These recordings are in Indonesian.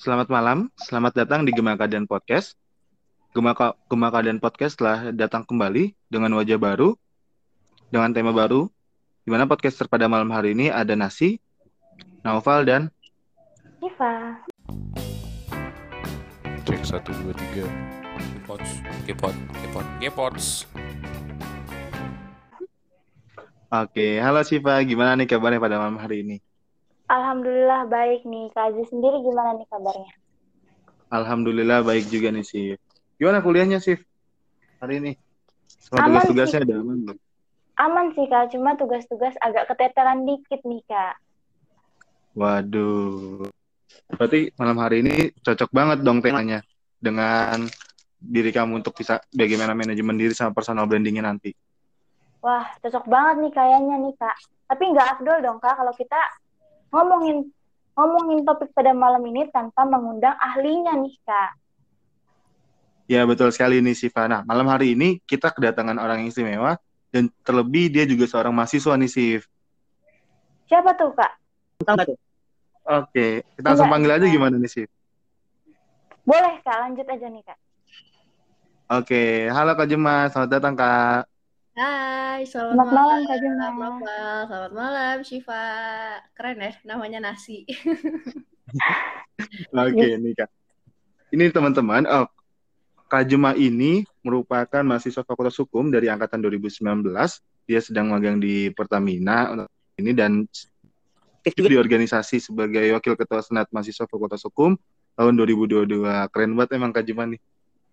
Selamat malam, selamat datang di Gema Kadan Podcast. Gema, Gema Kadan Podcast telah datang kembali dengan wajah baru, dengan tema baru, di mana podcaster pada malam hari ini ada Nasi, Naufal, dan Iva. Cek satu dua tiga. Gepots, Gepot, Gepot, Gepots. Oke, halo Siva, gimana nih kabarnya pada malam hari ini? Alhamdulillah baik nih. Kak Aziz sendiri gimana nih kabarnya? Alhamdulillah baik juga nih sih. Gimana kuliahnya sih hari ini? Aman tugas-tugasnya ada aman belum? Aman sih Kak, cuma tugas-tugas agak keteteran dikit nih Kak. Waduh. Berarti malam hari ini cocok banget dong temanya dengan diri kamu untuk bisa bagaimana manajemen diri sama personal brandingnya nanti. Wah, cocok banget nih kayaknya nih Kak. Tapi nggak afdol dong Kak kalau kita ngomongin ngomongin topik pada malam ini tanpa mengundang ahlinya nih Kak. Ya betul sekali nih Siva. Nah malam hari ini kita kedatangan orang yang istimewa dan terlebih dia juga seorang mahasiswa nih Sif. Siapa tuh Kak? Oke, kita langsung Enggak. panggil aja gimana nih Sif? Boleh Kak, lanjut aja nih Kak. Oke, halo Kak Jema, selamat datang Kak. Hai, selamat, Selamat malam Kak malam, Jema. Novel. Selamat malam, Shiva. Keren ya, namanya nasi. Oke nih Kak. Ini teman-teman, oh, Kak Jema ini merupakan mahasiswa Fakultas Hukum dari angkatan 2019. Dia sedang magang di Pertamina untuk ini dan di organisasi sebagai wakil ketua senat mahasiswa Fakultas Hukum tahun 2022. Keren banget emang Kak Jema nih.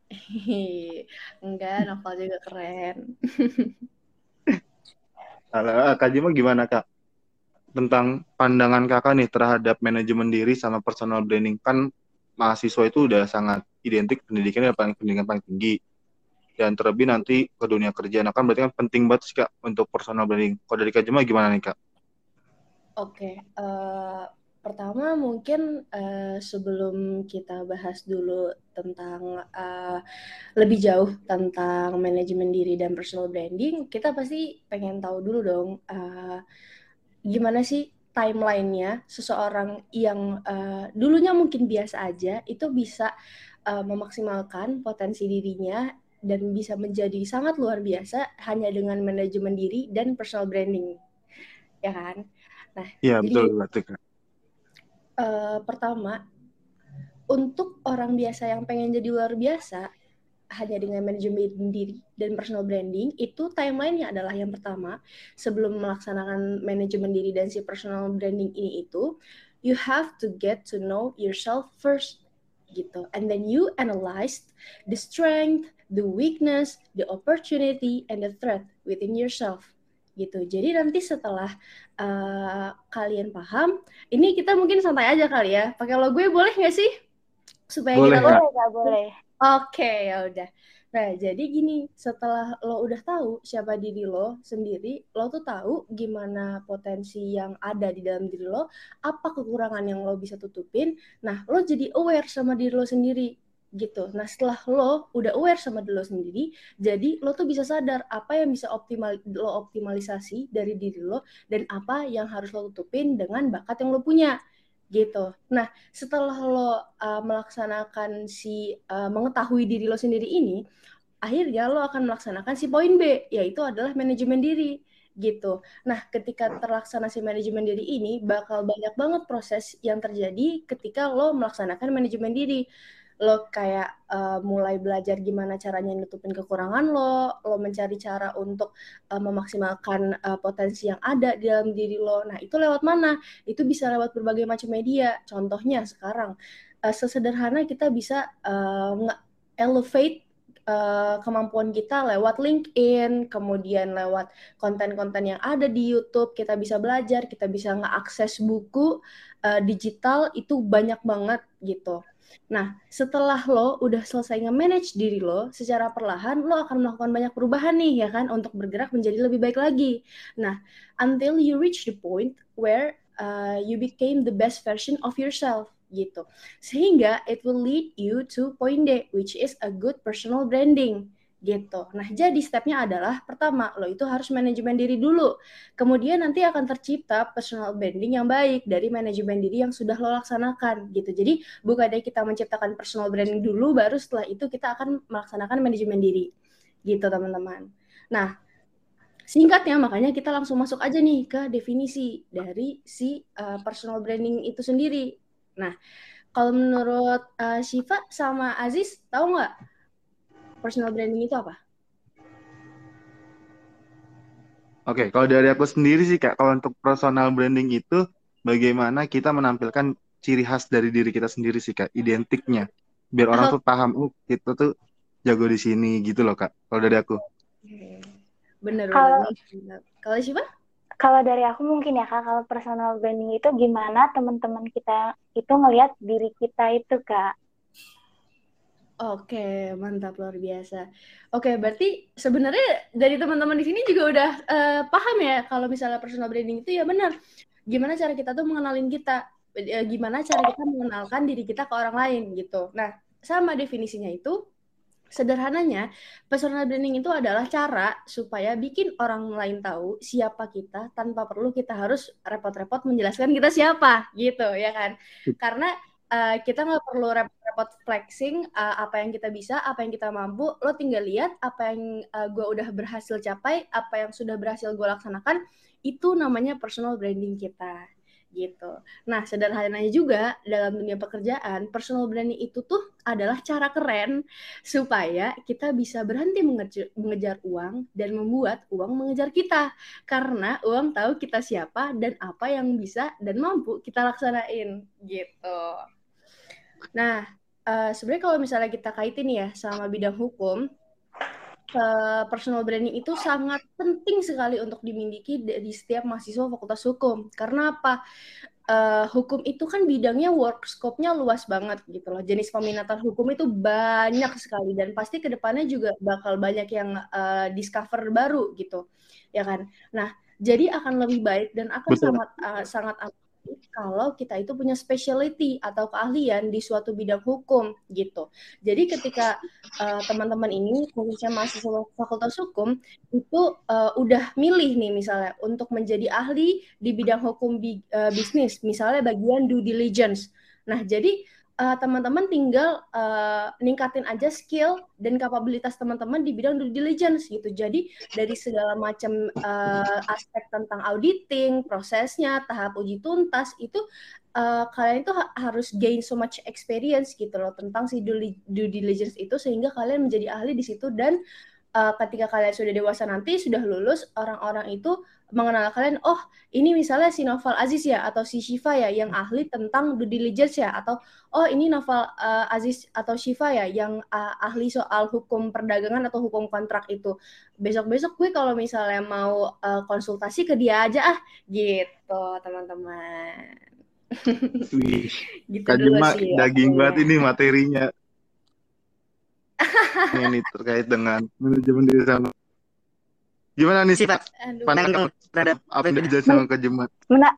Enggak, Novel juga keren. Halo, eh, Kak Jema gimana Kak? Tentang pandangan kakak nih terhadap manajemen diri sama personal branding. Kan mahasiswa itu udah sangat identik pendidikannya paling pendidikan paling tinggi. Dan terlebih nanti ke dunia kerja. Nah kan berarti kan penting banget sih Kak untuk personal branding. Kalau dari Kak Jema gimana nih Kak? Oke, eh, pertama mungkin eh, sebelum kita bahas dulu tentang eh, lebih jauh tentang manajemen diri dan personal branding, kita pasti pengen tahu dulu dong eh, gimana sih timelinenya seseorang yang eh, dulunya mungkin biasa aja itu bisa eh, memaksimalkan potensi dirinya dan bisa menjadi sangat luar biasa hanya dengan manajemen diri dan personal branding, ya kan? Nah, Iya jadi betul eh, pertama, untuk orang biasa yang pengen jadi luar biasa, hanya dengan manajemen diri dan personal branding, itu timeline-nya adalah yang pertama, sebelum melaksanakan manajemen diri dan si personal branding ini itu, you have to get to know yourself first, gitu. And then you analyze the strength, the weakness, the opportunity, and the threat within yourself, gitu. Jadi nanti setelah uh, kalian paham, ini kita mungkin santai aja kali ya. Pakai logo gue boleh nggak sih? Supaya Boleh, kita. Boleh Kak, boleh. Oke, ya udah. Nah, jadi gini, setelah lo udah tahu siapa diri lo sendiri, lo tuh tahu gimana potensi yang ada di dalam diri lo, apa kekurangan yang lo bisa tutupin. Nah, lo jadi aware sama diri lo sendiri gitu. Nah, setelah lo udah aware sama diri lo sendiri, jadi lo tuh bisa sadar apa yang bisa optimal lo optimalisasi dari diri lo dan apa yang harus lo tutupin dengan bakat yang lo punya gitu. Nah, setelah lo uh, melaksanakan si uh, mengetahui diri lo sendiri ini, akhirnya lo akan melaksanakan si poin B, yaitu adalah manajemen diri gitu. Nah, ketika terlaksana si manajemen diri ini, bakal banyak banget proses yang terjadi ketika lo melaksanakan manajemen diri. Lo kayak uh, mulai belajar gimana caranya nutupin kekurangan lo, lo mencari cara untuk uh, memaksimalkan uh, potensi yang ada di dalam diri lo. Nah, itu lewat mana? itu bisa lewat berbagai macam media. Contohnya sekarang, uh, sesederhana kita bisa uh, nge-elevate uh, kemampuan kita lewat LinkedIn, kemudian lewat konten-konten yang ada di YouTube, kita bisa belajar, kita bisa ngeakses buku uh, digital itu banyak banget gitu. Nah, setelah lo udah selesai nge-manage diri lo, secara perlahan lo akan melakukan banyak perubahan nih ya kan untuk bergerak menjadi lebih baik lagi. Nah, until you reach the point where uh, you became the best version of yourself gitu. Sehingga it will lead you to point D, which is a good personal branding gitu. Nah, jadi stepnya adalah pertama, lo itu harus manajemen diri dulu. Kemudian nanti akan tercipta personal branding yang baik dari manajemen diri yang sudah lo laksanakan gitu. Jadi bukan dari kita menciptakan personal branding dulu, baru setelah itu kita akan melaksanakan manajemen diri gitu teman-teman. Nah, singkatnya makanya kita langsung masuk aja nih ke definisi dari si uh, personal branding itu sendiri. Nah, kalau menurut uh, Shiva sama Aziz, tahu nggak personal branding itu apa? Oke, kalau dari aku sendiri sih Kak, kalau untuk personal branding itu bagaimana kita menampilkan ciri khas dari diri kita sendiri sih Kak, identiknya. Biar orang oh. tuh paham, oh kita tuh jago di sini gitu loh Kak, kalau dari aku. Bener, kalau, bener. Kalau siapa? Kalau dari aku mungkin ya Kak, kalau personal branding itu gimana teman-teman kita itu ngelihat diri kita itu Kak. Oke, mantap luar biasa. Oke, berarti sebenarnya dari teman-teman di sini juga udah uh, paham ya kalau misalnya personal branding itu ya benar. Gimana cara kita tuh mengenalin kita, uh, gimana cara kita mengenalkan diri kita ke orang lain gitu. Nah, sama definisinya itu sederhananya personal branding itu adalah cara supaya bikin orang lain tahu siapa kita tanpa perlu kita harus repot-repot menjelaskan kita siapa gitu ya kan. Karena uh, kita nggak perlu repot-repot flexing uh, apa yang kita bisa, apa yang kita mampu. Lo tinggal lihat apa yang uh, gue udah berhasil capai, apa yang sudah berhasil gue laksanakan. Itu namanya personal branding kita gitu. Nah, sederhananya juga dalam dunia pekerjaan, personal branding itu tuh adalah cara keren supaya kita bisa berhenti mengejar, mengejar uang dan membuat uang mengejar kita. Karena uang tahu kita siapa dan apa yang bisa dan mampu kita laksanain gitu. Nah, uh, sebenarnya kalau misalnya kita kaitin ya sama bidang hukum, uh, personal branding itu sangat penting sekali untuk dimiliki di setiap mahasiswa Fakultas Hukum. Karena apa? Uh, hukum itu kan bidangnya work scope-nya luas banget gitu loh. Jenis peminatan hukum itu banyak sekali dan pasti ke depannya juga bakal banyak yang uh, discover baru gitu, ya kan? Nah, jadi akan lebih baik dan akan Betul. sangat uh, sangat kalau kita itu punya specialty atau keahlian di suatu bidang hukum gitu. Jadi ketika uh, teman-teman ini khususnya mahasiswa Fakultas Hukum itu uh, udah milih nih misalnya untuk menjadi ahli di bidang hukum bi uh, bisnis, misalnya bagian due diligence. Nah, jadi uh, teman-teman tinggal uh, ningkatin aja skill dan kapabilitas teman-teman di bidang due diligence gitu. Jadi dari segala macam uh, aspek tentang auditing, prosesnya, tahap uji tuntas itu uh, kalian itu ha harus gain so much experience gitu loh tentang si due, diligence itu sehingga kalian menjadi ahli di situ dan ketika kalian sudah dewasa nanti sudah lulus orang-orang itu mengenal kalian oh ini misalnya si Novel Aziz ya atau si Shiva ya yang ahli tentang due diligence ya atau oh ini Novel uh, Aziz atau Shiva ya yang uh, ahli soal hukum perdagangan atau hukum kontrak itu. Besok-besok gue kalau misalnya mau uh, konsultasi ke dia aja ah gitu teman-teman. Gitu dulu sih, daging banget ini materinya ini terkait dengan manajemen diri sama Gimana nih sifat pandangan terhadap apa yang dijelasin sama Kak Jemat? Mena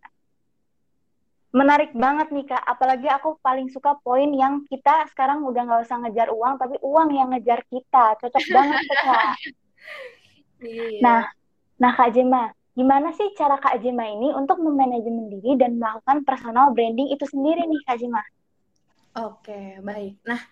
menarik banget nih Kak, apalagi aku paling suka poin yang kita sekarang udah nggak usah ngejar uang, tapi uang yang ngejar kita. Cocok banget tuh Kak. Iya. Nah, nah Kak Jema, gimana sih cara Kak Jema ini untuk memanajemen diri dan melakukan personal branding itu sendiri nih Kak Jema? Oke, baik. Nah,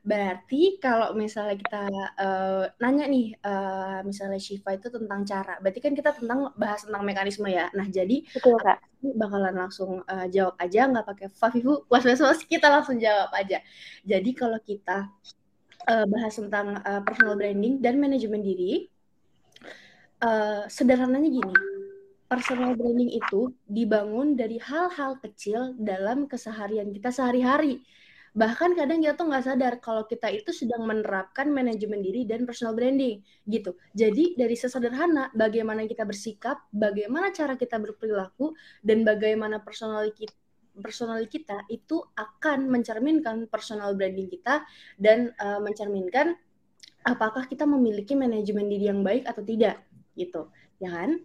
Berarti kalau misalnya kita uh, nanya nih, uh, misalnya Shiva itu tentang cara, berarti kan kita tentang bahas tentang mekanisme ya. Nah, jadi Betul, Kak. bakalan langsung uh, jawab aja, nggak pakai Fafifu, was was was, kita langsung jawab aja. Jadi kalau kita uh, bahas tentang uh, personal branding dan manajemen diri, uh, sederhananya gini, personal branding itu dibangun dari hal-hal kecil dalam keseharian kita sehari-hari Bahkan kadang kita tuh nggak sadar kalau kita itu sedang menerapkan manajemen diri dan personal branding gitu. Jadi dari sesederhana bagaimana kita bersikap, bagaimana cara kita berperilaku, dan bagaimana personal kita personal kita itu akan mencerminkan personal branding kita dan uh, mencerminkan apakah kita memiliki manajemen diri yang baik atau tidak gitu ya kan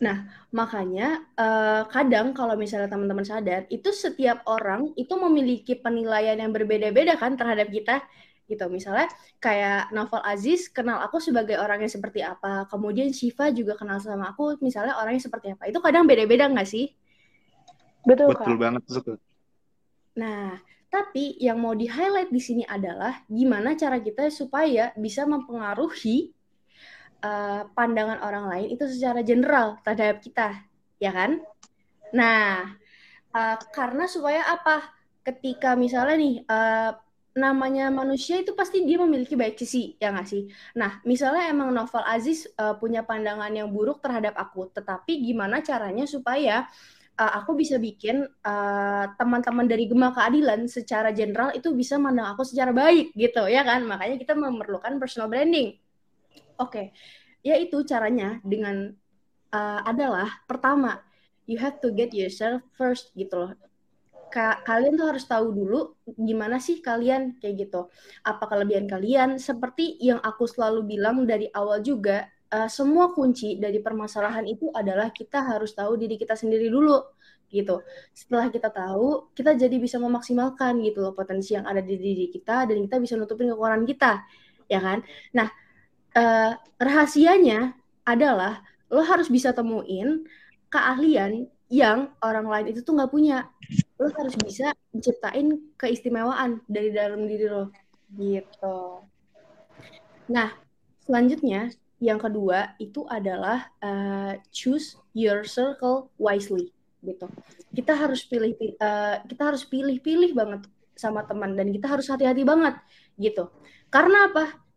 Nah, makanya uh, kadang kalau misalnya teman-teman sadar, itu setiap orang itu memiliki penilaian yang berbeda-beda kan terhadap kita, gitu. Misalnya kayak novel Aziz kenal aku sebagai orang yang seperti apa, kemudian Shiva juga kenal sama aku misalnya orangnya seperti apa. Itu kadang beda-beda nggak sih? Betul, Betul banget betul. Nah, tapi yang mau di-highlight di sini adalah gimana cara kita supaya bisa mempengaruhi uh, pandangan orang lain itu secara general terhadap kita, ya kan? Nah, uh, karena supaya apa? Ketika misalnya nih uh, namanya manusia itu pasti dia memiliki baik sisi, ya nggak sih? Nah, misalnya emang novel Aziz uh, punya pandangan yang buruk terhadap aku, tetapi gimana caranya supaya uh, aku bisa bikin uh, teman-teman dari Gema Keadilan secara general itu bisa mandang aku secara baik gitu ya kan makanya kita memerlukan personal branding oke okay. ya itu caranya dengan uh, adalah pertama you have to get yourself first gitu loh Ka kalian tuh harus tahu dulu gimana sih kalian kayak gitu apa kelebihan kalian seperti yang aku selalu bilang dari awal juga uh, semua kunci dari permasalahan itu adalah kita harus tahu diri kita sendiri dulu gitu. Setelah kita tahu, kita jadi bisa memaksimalkan gitu loh potensi yang ada di diri kita dan kita bisa nutupin kekurangan kita, ya kan? Nah, uh, rahasianya adalah lo harus bisa temuin keahlian yang orang lain itu tuh nggak punya. Lo harus bisa menciptain keistimewaan dari dalam diri lo, gitu. Nah, selanjutnya yang kedua itu adalah uh, choose your circle wisely gitu. Kita harus pilih uh, kita harus pilih-pilih banget sama teman dan kita harus hati-hati banget gitu. Karena apa?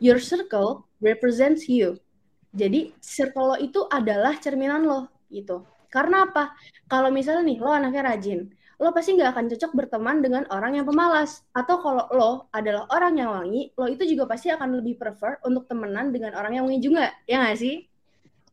Your circle represents you. Jadi circle lo itu adalah cerminan lo gitu. Karena apa? Kalau misalnya nih lo anaknya rajin, lo pasti nggak akan cocok berteman dengan orang yang pemalas. Atau kalau lo adalah orang yang wangi, lo itu juga pasti akan lebih prefer untuk temenan dengan orang yang wangi juga, ya nggak sih?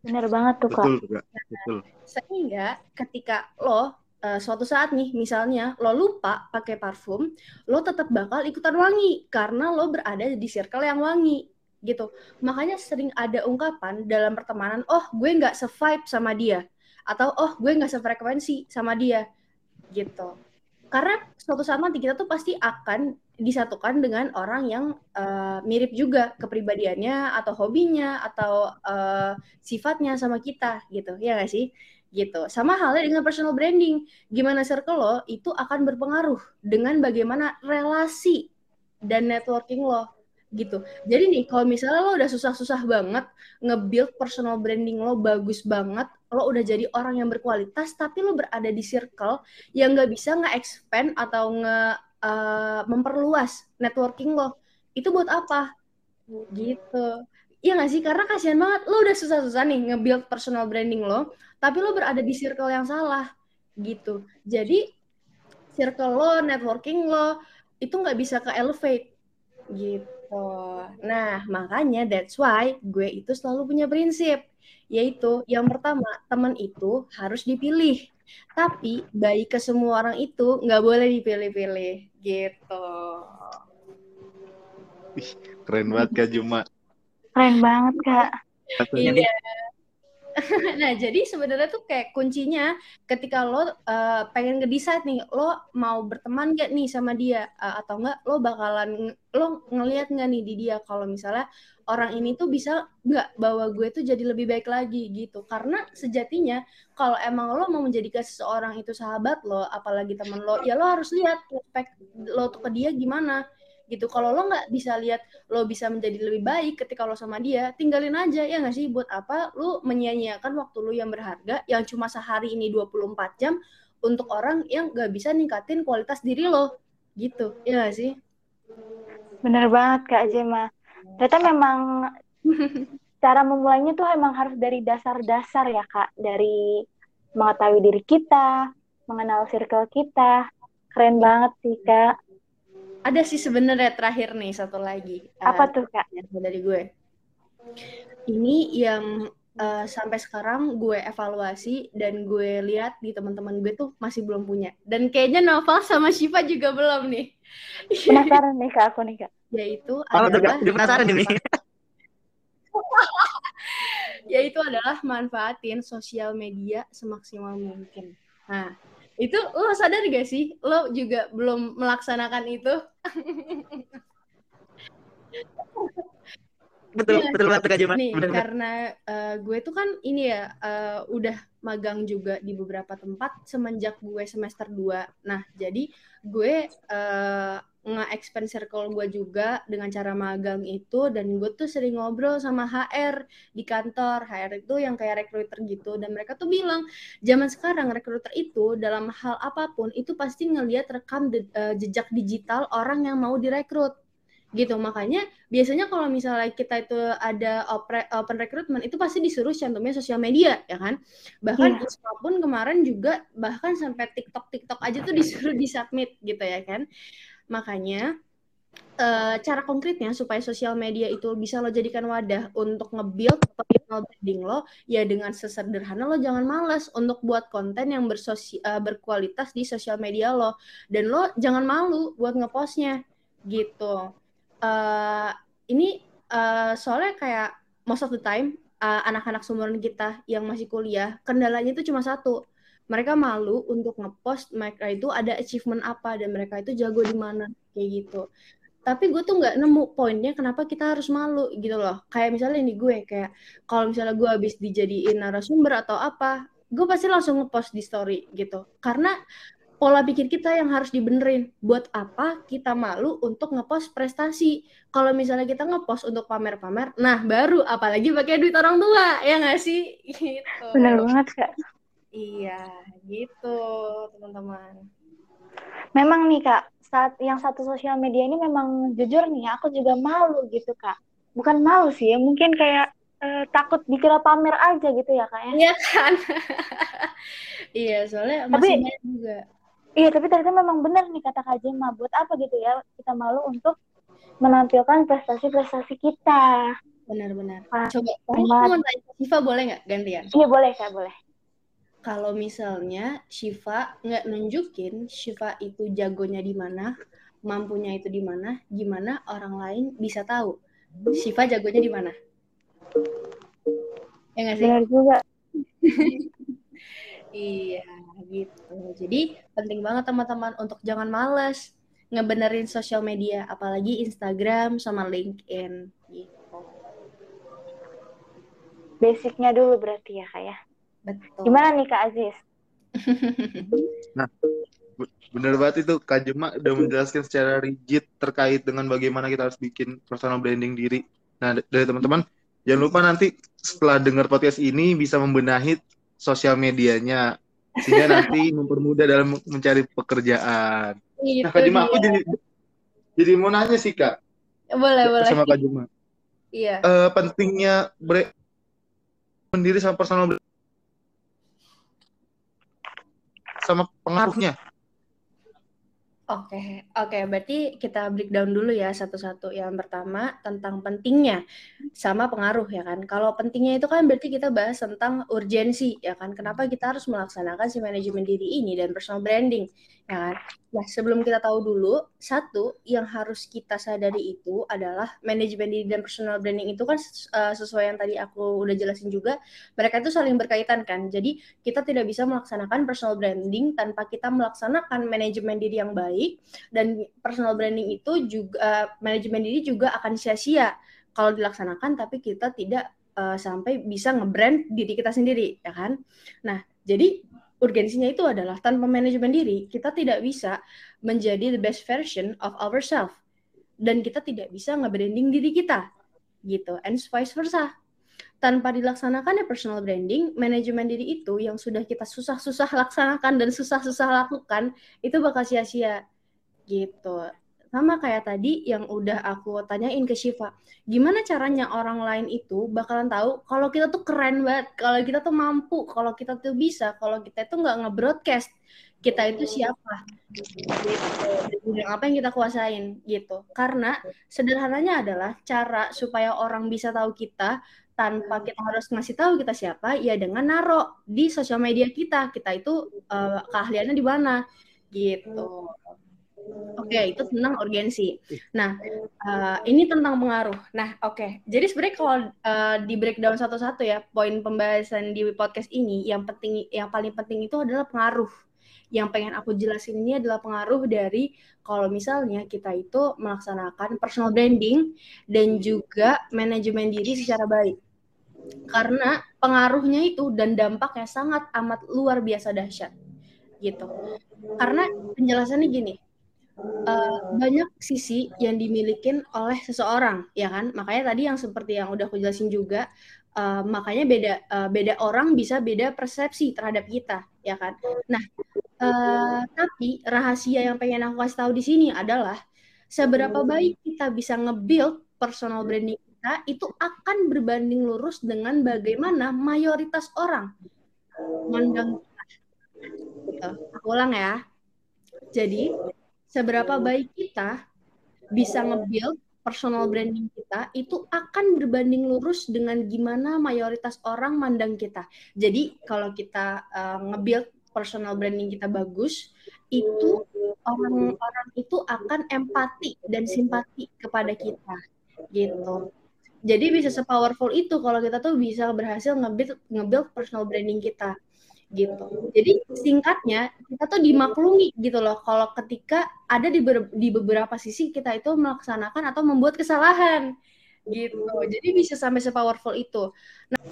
Bener banget tuh, Kak. Betul, Kak. Betul. Sehingga ketika lo uh, suatu saat nih, misalnya lo lupa pakai parfum, lo tetap bakal ikutan wangi karena lo berada di circle yang wangi gitu. Makanya sering ada ungkapan dalam pertemanan, oh gue nggak se-vibe sama dia. Atau oh gue nggak sefrekuensi sama dia gitu. Karena suatu saat nanti kita tuh pasti akan disatukan dengan orang yang uh, mirip juga kepribadiannya atau hobinya atau uh, sifatnya sama kita gitu. Ya gak sih? Gitu. Sama halnya dengan personal branding. Gimana circle lo itu akan berpengaruh dengan bagaimana relasi dan networking lo gitu. Jadi nih kalau misalnya lo udah susah-susah banget nge-build personal branding lo bagus banget, lo udah jadi orang yang berkualitas tapi lo berada di circle yang nggak bisa nge-expand atau nge uh, memperluas networking lo. Itu buat apa? Gitu. Iya gak sih? Karena kasihan banget lo udah susah-susah nih nge-build personal branding lo, tapi lo berada di circle yang salah gitu. Jadi circle lo, networking lo itu nggak bisa ke elevate gitu. Nah makanya that's why gue itu selalu punya prinsip, yaitu yang pertama teman itu harus dipilih, tapi baik ke semua orang itu nggak boleh dipilih-pilih, gitu. Ih, keren banget Kak Juma. Keren banget Kak. Iya. nah, jadi sebenarnya tuh kayak kuncinya ketika lo uh, pengen ngedesain nih, lo mau berteman gak nih sama dia uh, atau enggak lo bakalan lo ngelihat nggak nih di dia kalau misalnya orang ini tuh bisa nggak bawa gue tuh jadi lebih baik lagi gitu. Karena sejatinya kalau emang lo mau menjadikan seseorang itu sahabat lo, apalagi temen lo, ya lo harus lihat respect lo tuh ke dia gimana gitu. Kalau lo nggak bisa lihat lo bisa menjadi lebih baik ketika lo sama dia tinggalin aja ya nggak sih? Buat apa? Lo menyia-nyiakan waktu lo yang berharga yang cuma sehari ini 24 jam untuk orang yang nggak bisa ningkatin kualitas diri lo. Gitu. Ya gak sih? Bener banget kak Jema. Ternyata memang cara memulainya tuh emang harus dari dasar-dasar ya kak. Dari mengetahui diri kita mengenal circle kita. Keren banget sih kak ada sih sebenarnya terakhir nih satu lagi. Apa uh, tuh kak? Dari gue. Ini yang uh, sampai sekarang gue evaluasi dan gue lihat di teman-teman gue tuh masih belum punya. Dan kayaknya Novel sama Shiva juga belum nih. Penasaran nih kak aku nih kak. Yaitu oh, adalah penasaran ini. yaitu adalah manfaatin sosial media semaksimal mungkin. Nah, itu lo sadar gak sih? Lo juga belum melaksanakan itu. betul Iya. betul banget Jema. Nih, Bener karena eh, gue tuh kan ini ya eh, udah magang juga di beberapa tempat semenjak gue semester 2. Nah, jadi gue eh, nge-expand circle gue juga dengan cara magang itu dan gue tuh sering ngobrol sama HR di kantor. HR itu yang kayak recruiter gitu dan mereka tuh bilang zaman sekarang recruiter itu dalam hal apa pun itu pasti ngelihat rekam de- eh, jejak digital orang yang mau direkrut gitu. Makanya biasanya kalau misalnya kita itu ada open recruitment itu pasti disuruh cantumnya sosial media ya kan? Bahkan. Isma pun kemarin juga bahkan sampai TikTok TikTok aja tuh disuruh disubmit gitu ya kan? Makanya eh, cara konkretnya supaya sosial media itu bisa lo jadikan wadah untuk nge-build personal branding lo ya dengan sesederhana lo jangan males untuk buat konten yang bersosi- eh, berkualitas di sosial media lo. Dan lo jangan malu buat ngepostnya gitu eh ini eh, soalnya kayak most of the time eh, anak-anak seumuran kita yang masih kuliah kendalanya itu cuma satu. Mereka malu untuk ngepost mereka itu ada achievement apa dan mereka itu jago di mana kayak gitu. Tapi gue tuh nggak nemu poinnya kenapa kita harus malu gitu loh. Kayak misalnya ini gue kayak kalau misalnya gue habis dijadiin narasumber atau apa gue pasti langsung ngepost di story gitu. Karena pola pikir kita yang harus dibenerin. Buat apa kita malu untuk ngepost prestasi? Kalau misalnya kita ngepost untuk pamer-pamer, nah baru apalagi pakai duit orang tua, ya nggak sih? Gitu. Bener banget, Kak. Iya, gitu teman-teman. Memang nih, Kak, saat yang satu sosial media ini memang jujur nih, aku juga malu gitu, Kak. Bukan malu sih ya, mungkin kayak eh, takut dikira pamer aja gitu ya, Kak ya. Iya kan? iya, soalnya Tapi- masih banyak juga. Iya, tapi ternyata memang benar nih kata Kak Jema. Buat apa gitu ya kita malu untuk menampilkan prestasi-prestasi kita. Benar-benar. Ah, Coba, aku mau tanya Siva boleh nggak gantian? Iya, boleh, Kak, boleh. kalau misalnya Shiva nggak nunjukin Shiva itu jagonya di mana, mampunya itu di mana, gimana orang lain bisa tahu Shiva jagonya di mana? Ya nggak sih? Benar juga. Iya, gitu. Jadi penting banget teman-teman untuk jangan males ngebenerin sosial media, apalagi Instagram sama LinkedIn. Gitu. Basicnya dulu berarti ya, Kak ya. Betul. Gimana nih Kak Aziz? Bener banget itu Kak Jema udah menjelaskan secara rigid terkait dengan bagaimana kita harus bikin personal branding diri. Nah, dari teman-teman jangan lupa nanti setelah dengar podcast ini bisa membenahi sosial medianya sehingga nanti mempermudah dalam mencari pekerjaan. Itu Nah, Kak Jema aku jadi jadi mau nanya sih Kak boleh boleh. sama Kak Jema. Iya. Eh, pentingnya bre sendiri sama personal sama pengaruhnya. Oke, oke. Berarti kita breakdown dulu ya satu-satu. Yang pertama tentang pentingnya sama pengaruh ya kan. Kalau pentingnya itu kan berarti kita bahas tentang urgensi ya kan. Kenapa kita harus melaksanakan si manajemen diri ini dan personal branding ya kan. Nah, sebelum kita tahu dulu, satu yang harus kita sadari itu adalah manajemen diri dan personal branding itu kan eh, sesuai yang tadi aku udah jelasin juga, mereka itu saling berkaitan kan. Jadi kita tidak bisa melaksanakan personal branding tanpa kita melaksanakan manajemen diri yang baik dan personal branding itu juga manajemen diri juga akan sia-sia kalau dilaksanakan tapi kita tidak eh, sampai bisa nge-brand diri kita sendiri ya kan. Nah, jadi urgensinya itu adalah tanpa manajemen diri kita tidak bisa menjadi the best version of ourselves dan kita tidak bisa nge-branding diri kita gitu. And vice versa tanpa dilaksanakan ya personal branding, manajemen diri itu yang sudah kita susah-susah laksanakan dan susah-susah lakukan, itu bakal sia-sia gitu. Sama kayak tadi yang udah aku tanyain ke Shiva, gimana caranya orang lain itu bakalan tahu kalau kita tuh keren banget, kalau kita tuh mampu, kalau kita tuh bisa, kalau kita itu nggak nge-broadcast kita itu siapa, gitu. Apa yang kita kuasain gitu. Karena sederhananya adalah cara supaya orang bisa tahu kita tanpa kita harus ngasih tahu kita siapa ya dengan naro di sosial media kita. Kita itu eh, keahliannya di mana? Gitu oke itu tentang urgensi nah eh, ini tentang pengaruh nah oke jadi sebenarnya kalau eh, di breakdown satu-satu ya poin pembahasan di podcast ini yang penting yang paling penting itu adalah pengaruh yang pengen aku jelasin ini adalah pengaruh dari kalau misalnya kita itu melaksanakan personal branding dan juga manajemen diri secara baik. Karena pengaruhnya itu dan dampaknya sangat amat luar biasa dahsyat. Gitu. Karena penjelasannya gini, uh, banyak sisi yang dimiliki oleh seseorang, ya kan? Makanya tadi yang seperti yang udah aku jelasin juga, uh, makanya beda uh, beda orang bisa beda persepsi terhadap kita, ya kan? Nah, Uh, tapi rahasia yang pengen aku kasih tahu di sini adalah seberapa baik kita bisa nge-build personal branding kita itu akan berbanding lurus dengan bagaimana mayoritas orang mandang. Gitu. Aku ulang ya. Jadi, seberapa baik kita bisa nge-build personal branding kita itu akan berbanding lurus dengan gimana mayoritas orang mandang kita. Jadi kalau kita uh, nge-build personal branding kita bagus, itu orang-orang itu akan empati dan simpati kepada kita gitu. Jadi bisa sepowerful itu kalau kita tuh bisa berhasil nge-build nge-build personal branding kita gitu. Jadi singkatnya kita tuh dimaklumi gitu loh kalau ketika ada di, di beberapa sisi kita itu melaksanakan atau membuat kesalahan gitu. Jadi bisa sampai sepowerful itu. Nah,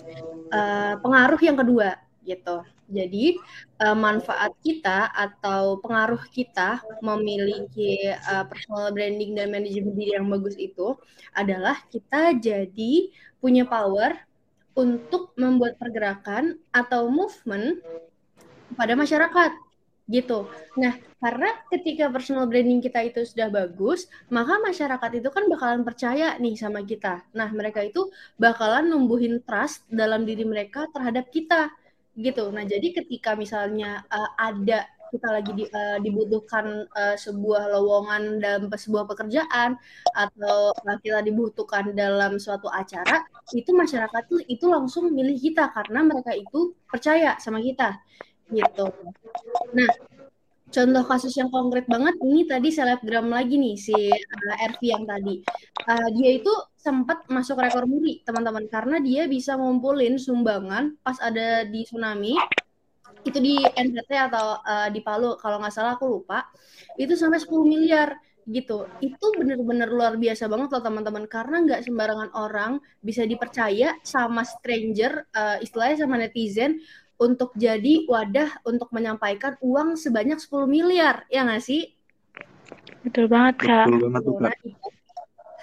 uh, pengaruh yang kedua gitu. Jadi uh, manfaat kita atau pengaruh kita memiliki uh, personal branding dan manajemen diri yang bagus itu adalah kita jadi punya power untuk membuat pergerakan atau movement pada masyarakat gitu. Nah, karena ketika personal branding kita itu sudah bagus, maka masyarakat itu kan bakalan percaya nih sama kita. Nah, mereka itu bakalan numbuhin trust dalam diri mereka terhadap kita gitu. Nah, jadi ketika misalnya uh, ada kita lagi di, uh, dibutuhkan uh, sebuah lowongan dalam sebuah pekerjaan atau kita dibutuhkan dalam suatu acara, itu masyarakat itu, itu langsung milih kita karena mereka itu percaya sama kita gitu. Nah, contoh kasus yang konkret banget ini tadi selebgram lagi nih si uh, RV yang tadi. Uh, dia itu sempat masuk rekor muri teman-teman karena dia bisa ngumpulin sumbangan pas ada di tsunami itu di NTT atau uh, di Palu kalau nggak salah aku lupa itu sampai 10 miliar gitu itu bener-bener luar biasa banget loh teman-teman karena nggak sembarangan orang bisa dipercaya sama stranger uh, istilahnya sama netizen untuk jadi wadah untuk menyampaikan uang sebanyak 10 miliar, ya nggak sih? Betul banget, Kak. Betul banget, Kak. Nah, itu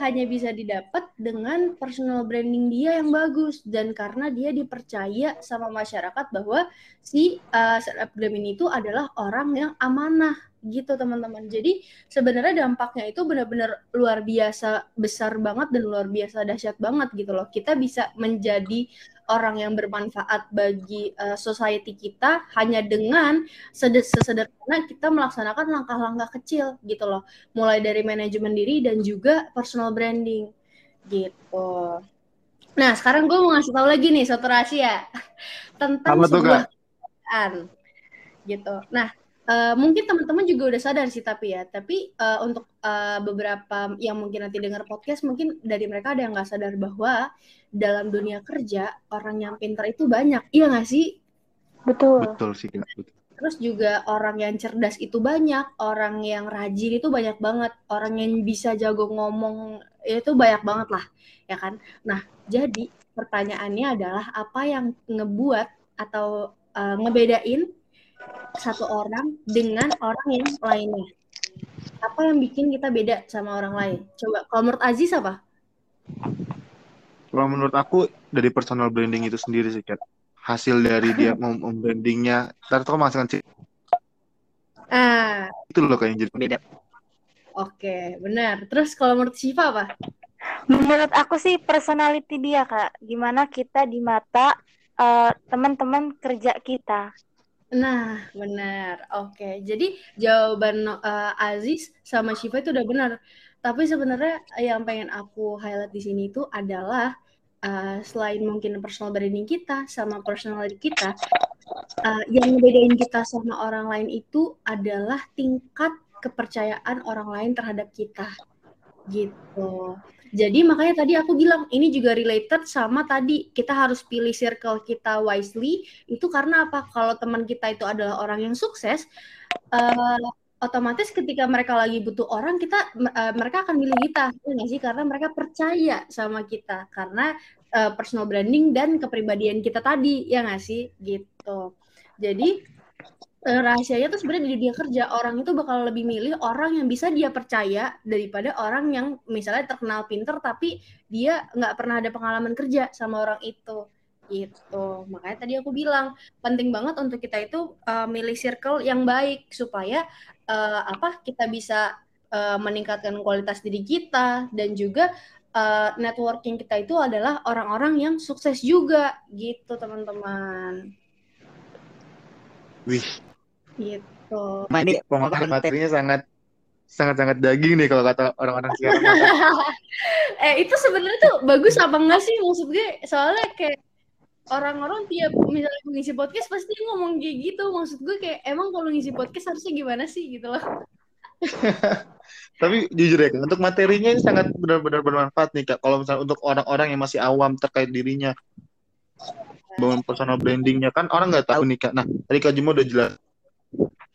hanya bisa didapat dengan personal branding dia yang bagus. Dan karena dia dipercaya sama masyarakat bahwa si uh, selebgram ini itu adalah orang yang amanah gitu teman-teman. Jadi sebenarnya dampaknya itu benar-benar luar biasa besar banget dan luar biasa dahsyat banget gitu loh. Kita bisa menjadi orang yang bermanfaat bagi uh, society kita hanya dengan sesederhana kita melaksanakan langkah-langkah kecil gitu loh. Mulai dari manajemen diri dan juga personal branding gitu. Nah, sekarang gue mau ngasih tahu lagi nih satu rahasia tentang Apa sebuah gitu. Nah, Uh, mungkin teman-teman juga udah sadar sih tapi ya, tapi uh, untuk uh, beberapa yang mungkin nanti dengar podcast, mungkin dari mereka ada yang nggak sadar bahwa dalam dunia kerja orang yang pintar itu banyak, iya nggak sih? Betul. Betul sih, betul. Terus juga orang yang cerdas itu banyak, orang yang rajin itu banyak banget, orang yang bisa jago ngomong itu banyak banget lah, ya kan? Nah, jadi pertanyaannya adalah apa yang ngebuat atau uh, ngebedain satu orang dengan orang yang lainnya. Apa yang bikin kita beda sama orang lain? Coba, kalau menurut Aziz apa? Kalau menurut aku dari personal branding itu sendiri sih, Kat. Hasil dari dia membrandingnya, ntar tuh menghasilkan sih. Ah. Itu loh kayak jadi beda. Oke, benar. Terus kalau menurut Siva apa? Menurut aku sih personality dia, Kak. Gimana kita di mata uh, teman-teman kerja kita. Nah, benar. Oke, jadi jawaban uh, Aziz sama Shiva itu udah benar. Tapi sebenarnya yang pengen aku highlight di sini itu adalah uh, selain mungkin personal branding kita sama personality kita, uh, yang ngebedain kita sama orang lain itu adalah tingkat kepercayaan orang lain terhadap kita. Gitu. Jadi makanya tadi aku bilang ini juga related sama tadi kita harus pilih circle kita wisely. Itu karena apa? Kalau teman kita itu adalah orang yang sukses, uh, otomatis ketika mereka lagi butuh orang kita uh, mereka akan milih kita, ya sih? Karena mereka percaya sama kita karena uh, personal branding dan kepribadian kita tadi, ya nggak sih? Gitu. Jadi rahasianya tuh sebenarnya di dunia kerja. Orang itu bakal lebih milih orang yang bisa dia percaya daripada orang yang misalnya terkenal pinter tapi dia nggak pernah ada pengalaman kerja sama orang itu. Gitu. Makanya tadi aku bilang penting banget untuk kita itu uh, milih circle yang baik supaya uh, apa kita bisa uh, meningkatkan kualitas diri kita dan juga uh, networking kita itu adalah orang-orang yang sukses juga. Gitu teman-teman. Wih, Gitu. Ini pemakan materinya sangat sangat sangat daging nih kalau kata orang-orang sekarang. eh itu sebenarnya tuh bagus apa enggak sih maksud gue? Soalnya kayak orang-orang tiap misalnya ngisi podcast pasti ngomong kayak gitu. Maksud gue kayak emang kalau ngisi podcast harusnya gimana sih gitu loh. Tapi jujur ya, untuk materinya ini sangat benar-benar bermanfaat nih kak. Kalau misalnya untuk orang-orang yang masih awam terkait dirinya, bangun personal brandingnya kan orang nggak tahu nih kak. Nah tadi kak Juma udah jelas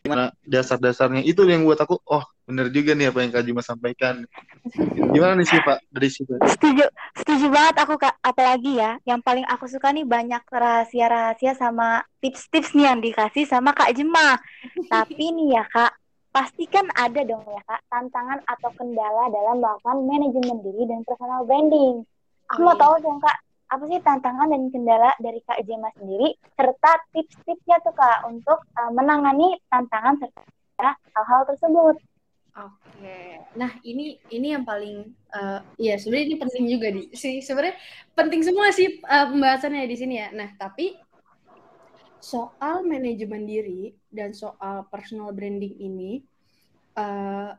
gimana dasar-dasarnya itu yang buat aku oh bener juga nih apa yang Kak Juma sampaikan. Gimana nih sih Pak dari situ? Setuju setuju banget aku Kak. Apalagi ya yang paling aku suka nih banyak rahasia-rahasia sama tips-tips nih yang dikasih sama Kak Jema tapi nih ya Kak pasti kan ada dong ya Kak tantangan atau kendala dalam melakukan manajemen diri dan personal branding. Aku mau tahu dong Kak apa sih tantangan dan kendala dari Kak Jema sendiri serta tips-tipsnya tuh Kak untuk uh, menangani tantangan serta hal-hal tersebut. Oke, nah ini ini yang paling uh, ya sebenarnya ini penting juga di sih sebenarnya penting semua sih uh, pembahasannya di sini ya. Nah tapi soal manajemen diri dan soal personal branding ini uh,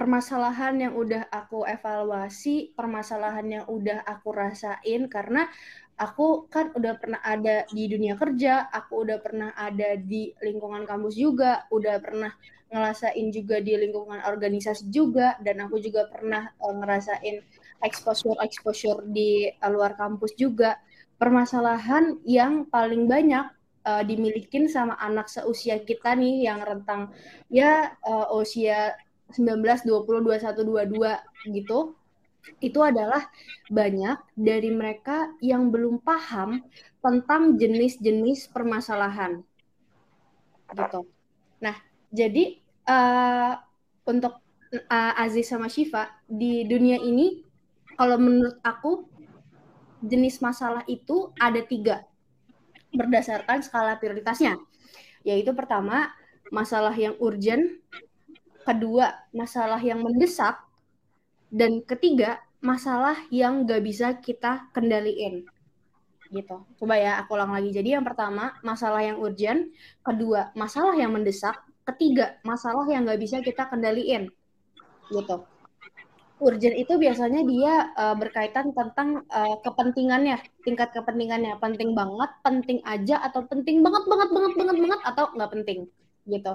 permasalahan yang udah aku evaluasi, permasalahan yang udah aku rasain karena aku kan udah pernah ada di dunia kerja, aku udah pernah ada di lingkungan kampus juga, udah pernah ngerasain juga di lingkungan organisasi juga dan aku juga pernah uh, ngerasain exposure exposure di uh, luar kampus juga. Permasalahan yang paling banyak uh, dimilikin sama anak seusia kita nih yang rentang ya uh, usia 19, 20, 21, 22 gitu, itu adalah banyak dari mereka yang belum paham tentang jenis-jenis permasalahan. Gitu. Nah, jadi uh, untuk uh, Aziz sama Shiva di dunia ini, kalau menurut aku jenis masalah itu ada tiga berdasarkan skala prioritasnya. Yaitu pertama, masalah yang urgent, kedua masalah yang mendesak, dan ketiga masalah yang gak bisa kita kendaliin gitu. Coba ya aku ulang lagi. Jadi yang pertama masalah yang urgent, kedua masalah yang mendesak, ketiga masalah yang gak bisa kita kendaliin gitu. Urgent itu biasanya dia uh, berkaitan tentang uh, kepentingannya, tingkat kepentingannya, penting banget, penting aja atau penting banget banget banget banget banget atau nggak penting gitu.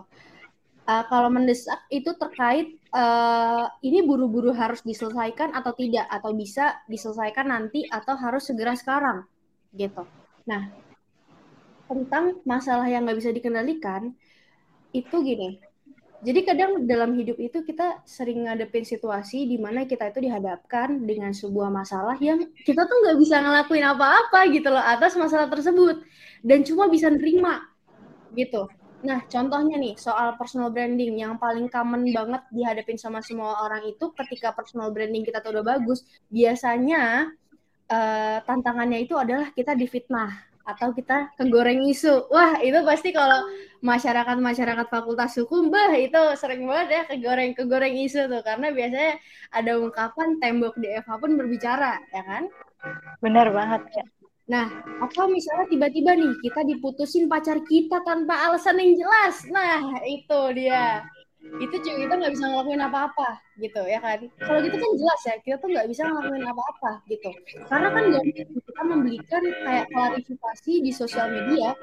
Uh, kalau mendesak itu terkait uh, ini buru-buru harus diselesaikan atau tidak atau bisa diselesaikan nanti atau harus segera sekarang gitu. Nah tentang masalah yang nggak bisa dikendalikan itu gini. Jadi kadang dalam hidup itu kita sering ngadepin situasi di mana kita itu dihadapkan dengan sebuah masalah yang kita tuh nggak bisa ngelakuin apa-apa gitu loh atas masalah tersebut dan cuma bisa nerima gitu Nah, contohnya nih soal personal branding yang paling common banget dihadapin sama semua orang itu ketika personal branding kita tuh udah bagus, biasanya uh, tantangannya itu adalah kita difitnah atau kita kegoreng isu. Wah, itu pasti kalau masyarakat-masyarakat fakultas hukum, bah itu sering banget ya kegoreng-kegoreng isu tuh karena biasanya ada ungkapan tembok di FH pun berbicara, ya kan? Benar banget, ya. Nah, atau misalnya tiba-tiba nih kita diputusin pacar kita tanpa alasan yang jelas. Nah, itu dia. itu juga kita nggak bisa ngelakuin apa-apa gitu ya kan kalau gitu kan jelas ya kita tuh nggak bisa ngelakuin apa-apa gitu karena kan gak kita memberikan kayak klarifikasi di sosial media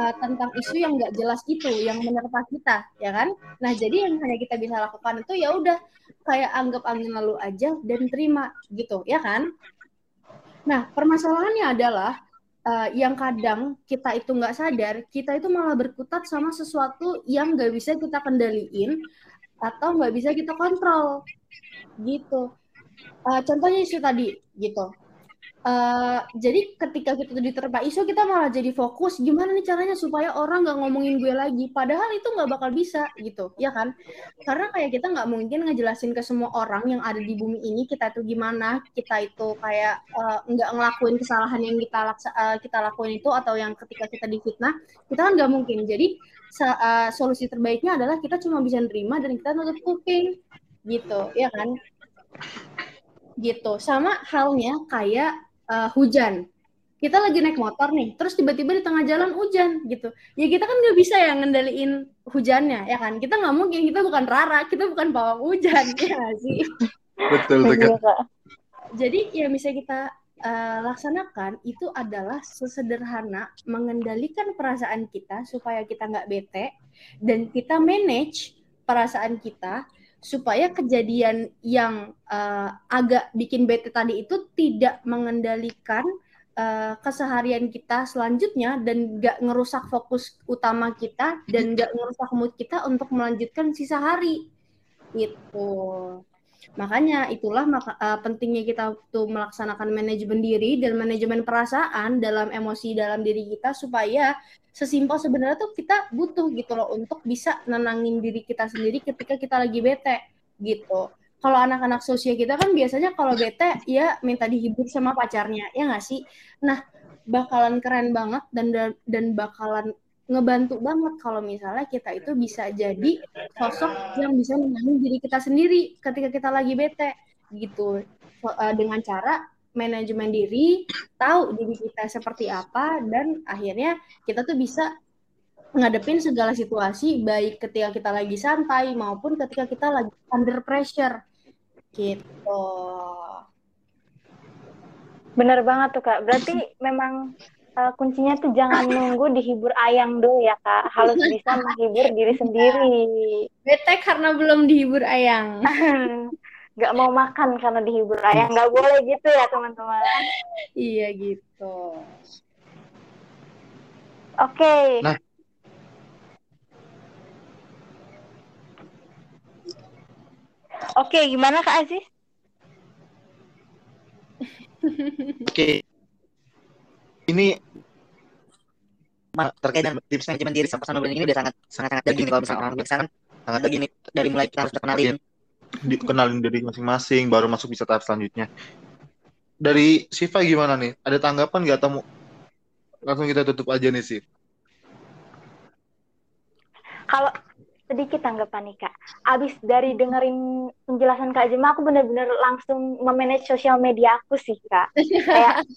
uh, tentang isu yang nggak jelas itu yang menerpa kita ya kan nah jadi yang hanya kita bisa lakukan itu ya udah kayak anggap angin lalu aja dan terima gitu ya kan nah permasalahannya adalah uh, yang kadang kita itu nggak sadar, kita itu malah berkutat sama sesuatu yang nggak bisa kita kendaliin atau nggak bisa kita kontrol, gitu. Uh, contohnya isu tadi, gitu. Uh, jadi ketika kita diterpa isu kita malah jadi fokus. Gimana nih caranya supaya orang nggak ngomongin gue lagi? Padahal itu nggak bakal bisa gitu. Ya kan? Karena kayak kita nggak mungkin ngejelasin ke semua orang yang ada di bumi ini kita itu gimana kita itu kayak uh, nggak ngelakuin kesalahan yang kita uh, kita lakuin itu atau yang ketika kita difitnah kita kan nggak mungkin. Jadi uh, solusi terbaiknya adalah kita cuma bisa nerima dan kita tutup kuping. Gitu. Ya kan? Gitu. Sama halnya kayak uh, hujan kita lagi naik motor nih, terus tiba-tiba di tengah jalan hujan gitu. Ya kita kan nggak bisa ya ngendaliin hujannya, ya kan? Kita nggak mungkin, kita bukan Rara, kita bukan pawang hujan, ya gak sih? Betul, betul. Jadi yang bisa kita uh, laksanakan itu adalah sesederhana mengendalikan perasaan kita supaya kita nggak bete dan kita manage perasaan kita supaya kejadian yang uh, agak bikin bete tadi itu tidak mengendalikan uh, keseharian kita selanjutnya dan gak ngerusak fokus utama kita dan gak ngerusak mood kita untuk melanjutkan sisa hari. Itu makanya itulah maka, uh, pentingnya kita tuh melaksanakan manajemen diri dan manajemen perasaan dalam emosi dalam diri kita supaya sesimpel sebenarnya tuh kita butuh gitu loh untuk bisa nenangin diri kita sendiri ketika kita lagi bete gitu. Kalau anak-anak sosial kita kan biasanya kalau bete ya minta dihibur sama pacarnya, ya nggak sih? Nah, bakalan keren banget dan dan bakalan ngebantu banget kalau misalnya kita itu bisa jadi sosok yang bisa nenangin diri kita sendiri ketika kita lagi bete gitu eh, dengan cara manajemen diri, tahu diri kita seperti apa, dan akhirnya kita tuh bisa ngadepin segala situasi, baik ketika kita lagi santai maupun ketika kita lagi under pressure. Gitu. Bener banget tuh Kak. Berarti memang uh, kuncinya tuh jangan nunggu dihibur ayang dulu ya Kak. Harus bisa menghibur diri sendiri. Bete karena belum dihibur ayang. nggak mau makan karena dihibur ayah. Nggak boleh gitu ya teman-teman. Iya gitu. Oke. Okay. nah. Oke okay, gimana kak Aziz? Oke. Okay. ini terkait dengan tips manajemen diri sama sama ini udah sangat sangat sangat daging kalau misalnya orang biasa kan sangat daging dari mulai kita harus kenalin dikenalin diri masing-masing baru masuk bisa tahap selanjutnya. Dari Siva gimana nih? Ada tanggapan nggak? Atau langsung kita tutup aja nih Sif kalau sedikit tanggapan nih kak. Abis dari dengerin penjelasan kak Jema aku bener-bener langsung memanage sosial media aku sih kak. Kayak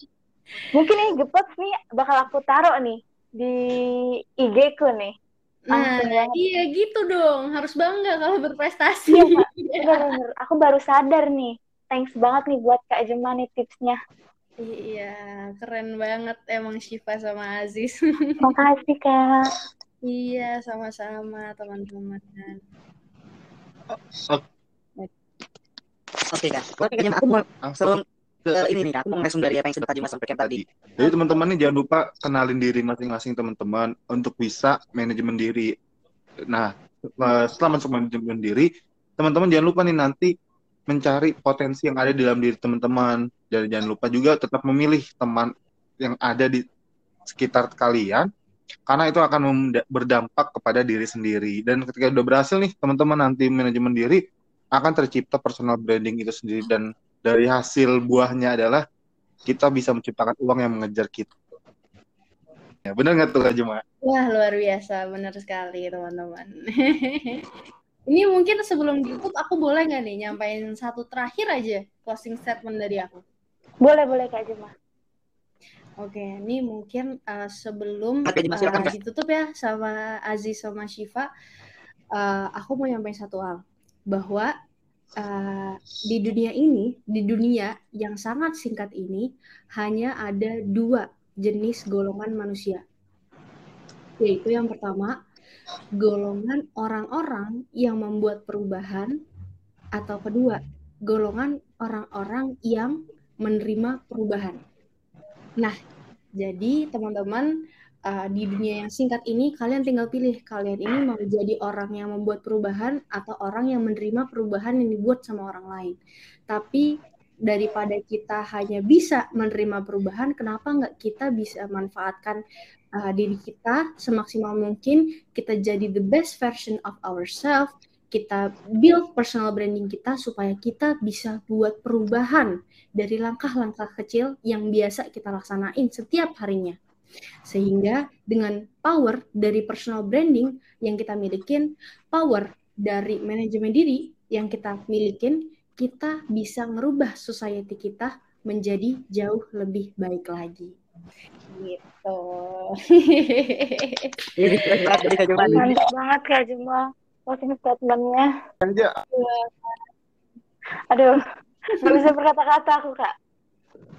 mungkin ini gepot nih bakal aku taruh nih di IG ku nih Nah, iya gitu dong. Harus bangga kalau berprestasi. Iya, bener, Aku baru sadar nih. Thanks banget nih buat Kak Jema nih tipsnya. Iya, keren banget emang Syifa sama Aziz. Makasih, Kak. Iya, sama-sama teman-teman. Oke, Kak. Oke, Kak Jema, aku mau langsung ke ini nih, aku mau langsung dari apa yang sudah Kak Jema sampaikan tadi. Jadi teman-teman nih jangan lupa kenalin diri masing-masing teman-teman untuk bisa manajemen diri. Nah, eh, setelah masuk manajemen diri, teman-teman jangan lupa nih nanti mencari potensi yang ada di dalam diri teman-teman. Dan jangan lupa juga tetap memilih teman yang ada di sekitar kalian karena itu akan berdampak kepada diri sendiri dan ketika udah berhasil nih teman-teman nanti manajemen diri akan tercipta personal branding itu sendiri dan dari hasil buahnya adalah kita bisa menciptakan uang yang mengejar kita. Ya, benar nggak tuh Kak Juma? Wah, luar biasa. Benar sekali, teman-teman. Ini mungkin sebelum ditutup, aku boleh nggak nih nyampain satu terakhir aja closing statement dari aku? Boleh, boleh Kak Juma. Oke, ini mungkin uh, sebelum uh, ditutup ya sama Aziz sama Shiva, uh, aku mau nyampaikan satu hal bahwa uh, di dunia ini, di dunia yang sangat singkat ini, hanya ada dua jenis golongan manusia. Yaitu yang pertama, golongan orang-orang yang membuat perubahan, atau kedua, golongan orang-orang yang menerima perubahan. Nah, jadi teman-teman uh, di dunia yang singkat ini kalian tinggal pilih kalian ini mau jadi orang yang membuat perubahan atau orang yang menerima perubahan yang dibuat sama orang lain. Tapi daripada kita hanya bisa menerima perubahan, kenapa nggak kita bisa manfaatkan uh, diri kita semaksimal mungkin, kita jadi the best version of ourselves, kita build personal branding kita supaya kita bisa buat perubahan dari langkah-langkah kecil yang biasa kita laksanain setiap harinya. Sehingga dengan power dari personal branding yang kita milikin, power dari manajemen diri yang kita milikin, kita bisa merubah society kita menjadi jauh lebih baik lagi. Gitu. Mantap banget Kak Juma closing statementnya. Aduh, nggak bisa berkata-kata aku kak.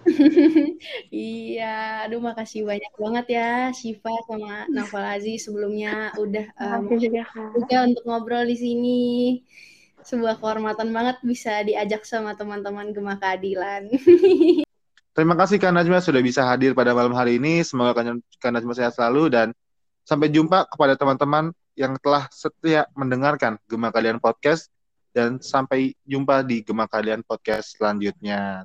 iya, aduh makasih banyak banget ya Shiva sama Nafalazi sebelumnya udah um, juga, juga untuk ngobrol di sini. Sebuah kehormatan banget bisa diajak sama teman-teman Gema Keadilan. Terima kasih Kak Najma sudah bisa hadir pada malam hari ini. Semoga Kak Najma sehat selalu dan sampai jumpa kepada teman-teman yang telah setia mendengarkan Gema Kalian Podcast dan sampai jumpa di Gema Kalian Podcast selanjutnya.